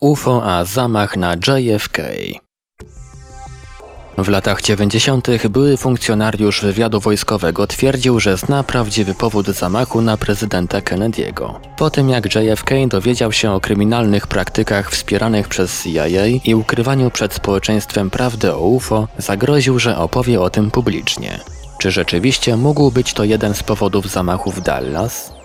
UFO a zamach na JFK. W latach 90. były funkcjonariusz wywiadu wojskowego twierdził, że zna prawdziwy powód zamachu na prezydenta Kennedy'ego. Po tym jak JFK dowiedział się o kryminalnych praktykach wspieranych przez CIA i ukrywaniu przed społeczeństwem prawdy o UFO, zagroził, że opowie o tym publicznie. Czy rzeczywiście mógł być to jeden z powodów zamachu w Dallas?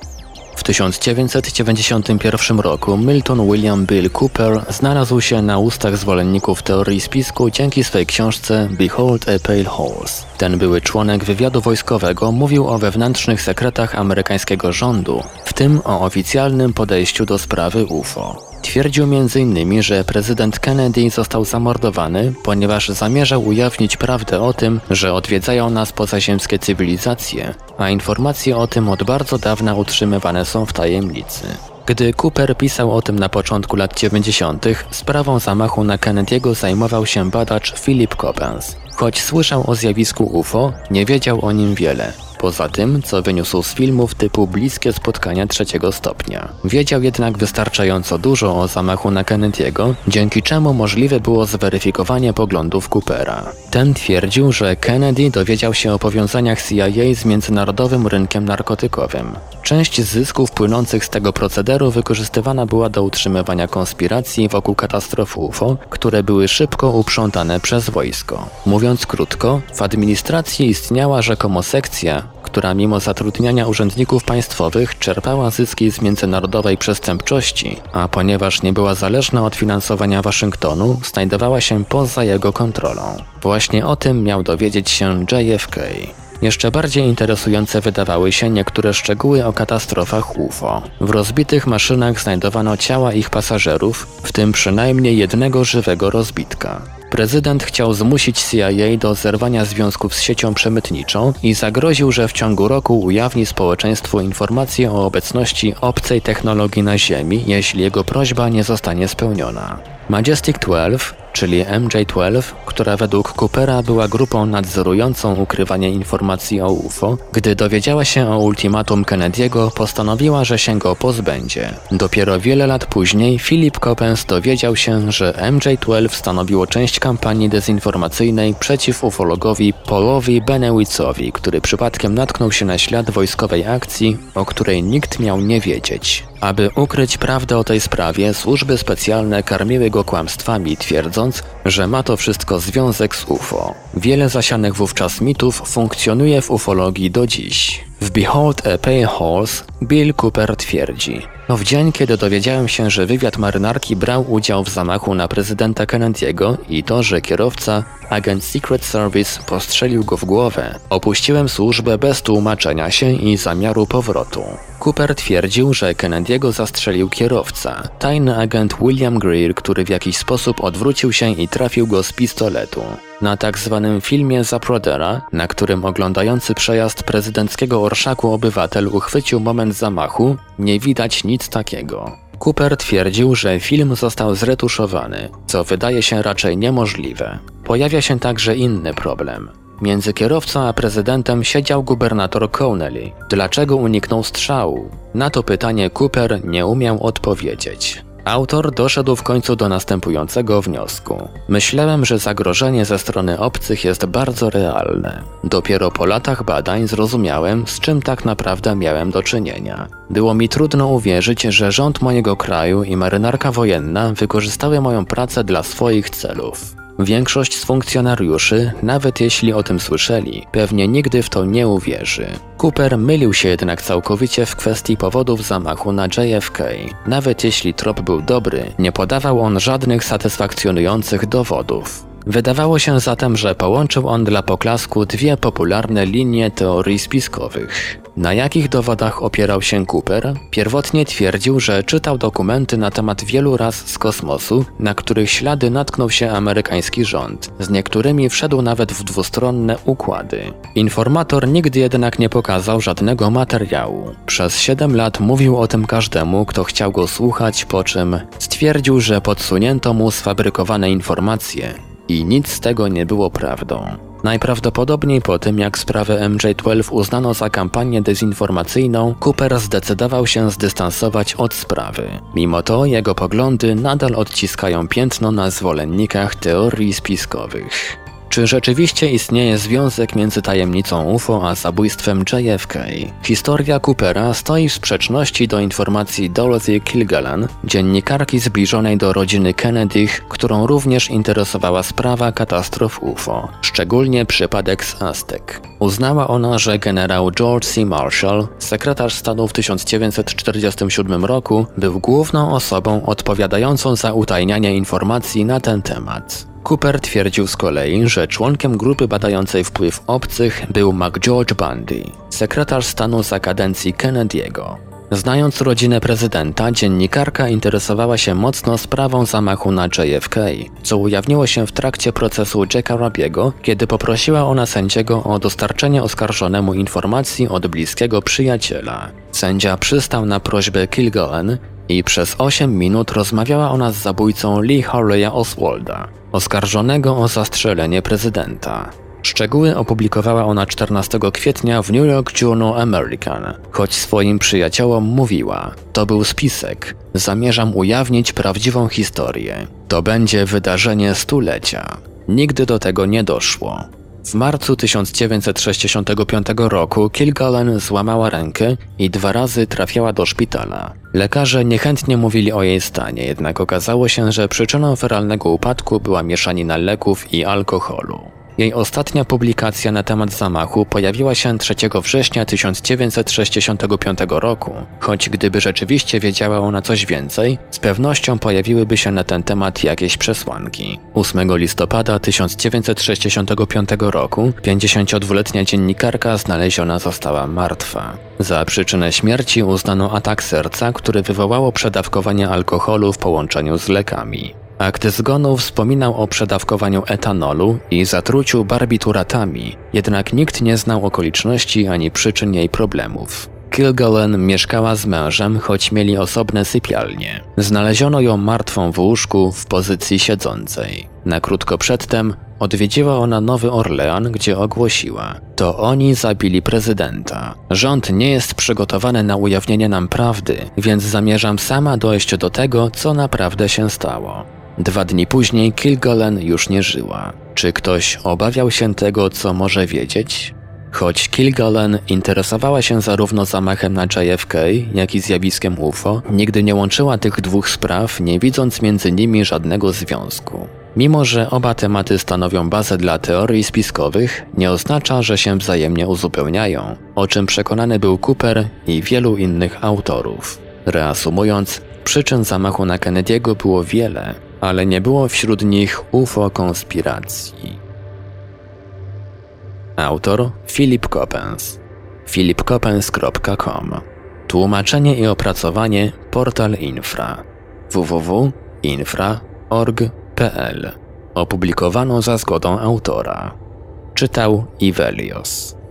W 1991 roku Milton William Bill Cooper znalazł się na ustach zwolenników teorii spisku dzięki swej książce Behold a Pale Horse. Ten były członek wywiadu wojskowego mówił o wewnętrznych sekretach amerykańskiego rządu, w tym o oficjalnym podejściu do sprawy UFO. Twierdził m.in., że prezydent Kennedy został zamordowany, ponieważ zamierzał ujawnić prawdę o tym, że odwiedzają nas pozaziemskie cywilizacje, a informacje o tym od bardzo dawna utrzymywane są w tajemnicy. Gdy Cooper pisał o tym na początku lat 90., sprawą zamachu na Kennedy'ego zajmował się badacz Philip Coppens. Choć słyszał o zjawisku UFO, nie wiedział o nim wiele poza tym, co wyniósł z filmów typu Bliskie spotkania trzeciego stopnia. Wiedział jednak wystarczająco dużo o zamachu na Kennedy'ego, dzięki czemu możliwe było zweryfikowanie poglądów Coopera. Ten twierdził, że Kennedy dowiedział się o powiązaniach CIA z międzynarodowym rynkiem narkotykowym. Część zysków płynących z tego procederu wykorzystywana była do utrzymywania konspiracji wokół katastrof UFO, które były szybko uprzątane przez wojsko. Mówiąc krótko, w administracji istniała rzekomo sekcja, która mimo zatrudniania urzędników państwowych czerpała zyski z międzynarodowej przestępczości, a ponieważ nie była zależna od finansowania Waszyngtonu, znajdowała się poza jego kontrolą. Właśnie o tym miał dowiedzieć się JFK. Jeszcze bardziej interesujące wydawały się niektóre szczegóły o katastrofach UFO. W rozbitych maszynach znajdowano ciała ich pasażerów, w tym przynajmniej jednego żywego rozbitka. Prezydent chciał zmusić CIA do zerwania związków z siecią przemytniczą i zagroził, że w ciągu roku ujawni społeczeństwu informacje o obecności obcej technologii na Ziemi, jeśli jego prośba nie zostanie spełniona. Majestic 12 czyli MJ-12, która według Coopera była grupą nadzorującą ukrywanie informacji o UFO, gdy dowiedziała się o ultimatum Kennedy'ego, postanowiła, że się go pozbędzie. Dopiero wiele lat później Philip Coppens dowiedział się, że MJ-12 stanowiło część kampanii dezinformacyjnej przeciw ufologowi Paulowi Benewitzowi, który przypadkiem natknął się na ślad wojskowej akcji, o której nikt miał nie wiedzieć. Aby ukryć prawdę o tej sprawie, służby specjalne karmiły go kłamstwami, twierdząc, że ma to wszystko związek z UFO. Wiele zasianych wówczas mitów funkcjonuje w ufologii do dziś. W Behold a Pale Horse Bill Cooper twierdzi no w dzień, kiedy dowiedziałem się, że wywiad marynarki brał udział w zamachu na prezydenta Kennedy'ego i to, że kierowca, agent Secret Service, postrzelił go w głowę, opuściłem służbę bez tłumaczenia się i zamiaru powrotu. Cooper twierdził, że Kennedy'ego zastrzelił kierowca, tajny agent William Greer, który w jakiś sposób odwrócił się i trafił go z pistoletu. Na tak zwanym filmie Zaprodera, na którym oglądający przejazd prezydenckiego orszaku obywatel uchwycił moment zamachu, nie widać nic takiego. Cooper twierdził, że film został zretuszowany, co wydaje się raczej niemożliwe. Pojawia się także inny problem. Między kierowcą a prezydentem siedział gubernator Connelly. Dlaczego uniknął strzału? Na to pytanie Cooper nie umiał odpowiedzieć. Autor doszedł w końcu do następującego wniosku. Myślałem, że zagrożenie ze strony obcych jest bardzo realne. Dopiero po latach badań zrozumiałem, z czym tak naprawdę miałem do czynienia. Było mi trudno uwierzyć, że rząd mojego kraju i marynarka wojenna wykorzystały moją pracę dla swoich celów. Większość z funkcjonariuszy, nawet jeśli o tym słyszeli, pewnie nigdy w to nie uwierzy. Cooper mylił się jednak całkowicie w kwestii powodów zamachu na JFK. Nawet jeśli trop był dobry, nie podawał on żadnych satysfakcjonujących dowodów. Wydawało się zatem, że połączył on dla poklasku dwie popularne linie teorii spiskowych. Na jakich dowodach opierał się Cooper? Pierwotnie twierdził, że czytał dokumenty na temat wielu raz z kosmosu, na których ślady natknął się amerykański rząd. Z niektórymi wszedł nawet w dwustronne układy. Informator nigdy jednak nie pokazał żadnego materiału. Przez 7 lat mówił o tym każdemu, kto chciał go słuchać, po czym stwierdził, że podsunięto mu sfabrykowane informacje i nic z tego nie było prawdą. Najprawdopodobniej po tym, jak sprawę MJ-12 uznano za kampanię dezinformacyjną, Cooper zdecydował się zdystansować od sprawy. Mimo to jego poglądy nadal odciskają piętno na zwolennikach teorii spiskowych. Czy rzeczywiście istnieje związek między tajemnicą UFO a zabójstwem JFK? Historia Coopera stoi w sprzeczności do informacji Dorothy Kilgallen, dziennikarki zbliżonej do rodziny Kennedych, którą również interesowała sprawa katastrof UFO, szczególnie przypadek z Aztec. Uznała ona, że generał George C. Marshall, sekretarz stanu w 1947 roku, był główną osobą odpowiadającą za utajnianie informacji na ten temat. Cooper twierdził z kolei, że członkiem grupy badającej wpływ obcych był McGeorge Bundy, sekretarz stanu za kadencji Kennedy'ego. Znając rodzinę prezydenta, dziennikarka interesowała się mocno sprawą zamachu na JFK, co ujawniło się w trakcie procesu Jacka Rabiego, kiedy poprosiła ona sędziego o dostarczenie oskarżonemu informacji od bliskiego przyjaciela. Sędzia przystał na prośbę Kilgallen i przez 8 minut rozmawiała ona z zabójcą Lee Harleya Oswalda, oskarżonego o zastrzelenie prezydenta. Szczegóły opublikowała ona 14 kwietnia w New York Journal American, choć swoim przyjaciołom mówiła: To był spisek, zamierzam ujawnić prawdziwą historię. To będzie wydarzenie stulecia. Nigdy do tego nie doszło. W marcu 1965 roku Kilgallen złamała rękę i dwa razy trafiała do szpitala. Lekarze niechętnie mówili o jej stanie, jednak okazało się, że przyczyną feralnego upadku była mieszanina leków i alkoholu. Jej ostatnia publikacja na temat zamachu pojawiła się 3 września 1965 roku, choć gdyby rzeczywiście wiedziała ona coś więcej, z pewnością pojawiłyby się na ten temat jakieś przesłanki. 8 listopada 1965 roku 52-letnia dziennikarka znaleziona została martwa. Za przyczynę śmierci uznano atak serca, który wywołało przedawkowanie alkoholu w połączeniu z lekami. Akt zgonu wspominał o przedawkowaniu etanolu i zatruciu barbituratami, jednak nikt nie znał okoliczności ani przyczyn jej problemów. Kilgallen mieszkała z mężem, choć mieli osobne sypialnie. Znaleziono ją martwą w łóżku w pozycji siedzącej. Na krótko przedtem odwiedziła ona Nowy Orlean, gdzie ogłosiła: To oni zabili prezydenta. Rząd nie jest przygotowany na ujawnienie nam prawdy, więc zamierzam sama dojść do tego, co naprawdę się stało. Dwa dni później Kilgallen już nie żyła. Czy ktoś obawiał się tego, co może wiedzieć? Choć Kilgallen interesowała się zarówno zamachem na JFK, jak i zjawiskiem UFO, nigdy nie łączyła tych dwóch spraw, nie widząc między nimi żadnego związku. Mimo, że oba tematy stanowią bazę dla teorii spiskowych, nie oznacza, że się wzajemnie uzupełniają, o czym przekonany był Cooper i wielu innych autorów. Reasumując, przyczyn zamachu na Kennedy'ego było wiele, ale nie było wśród nich UFO konspiracji. Autor Philip Coppens philipcoppens.com Tłumaczenie i opracowanie Portal Infra www.infra.org.pl Opublikowano za zgodą autora. Czytał Ivelios.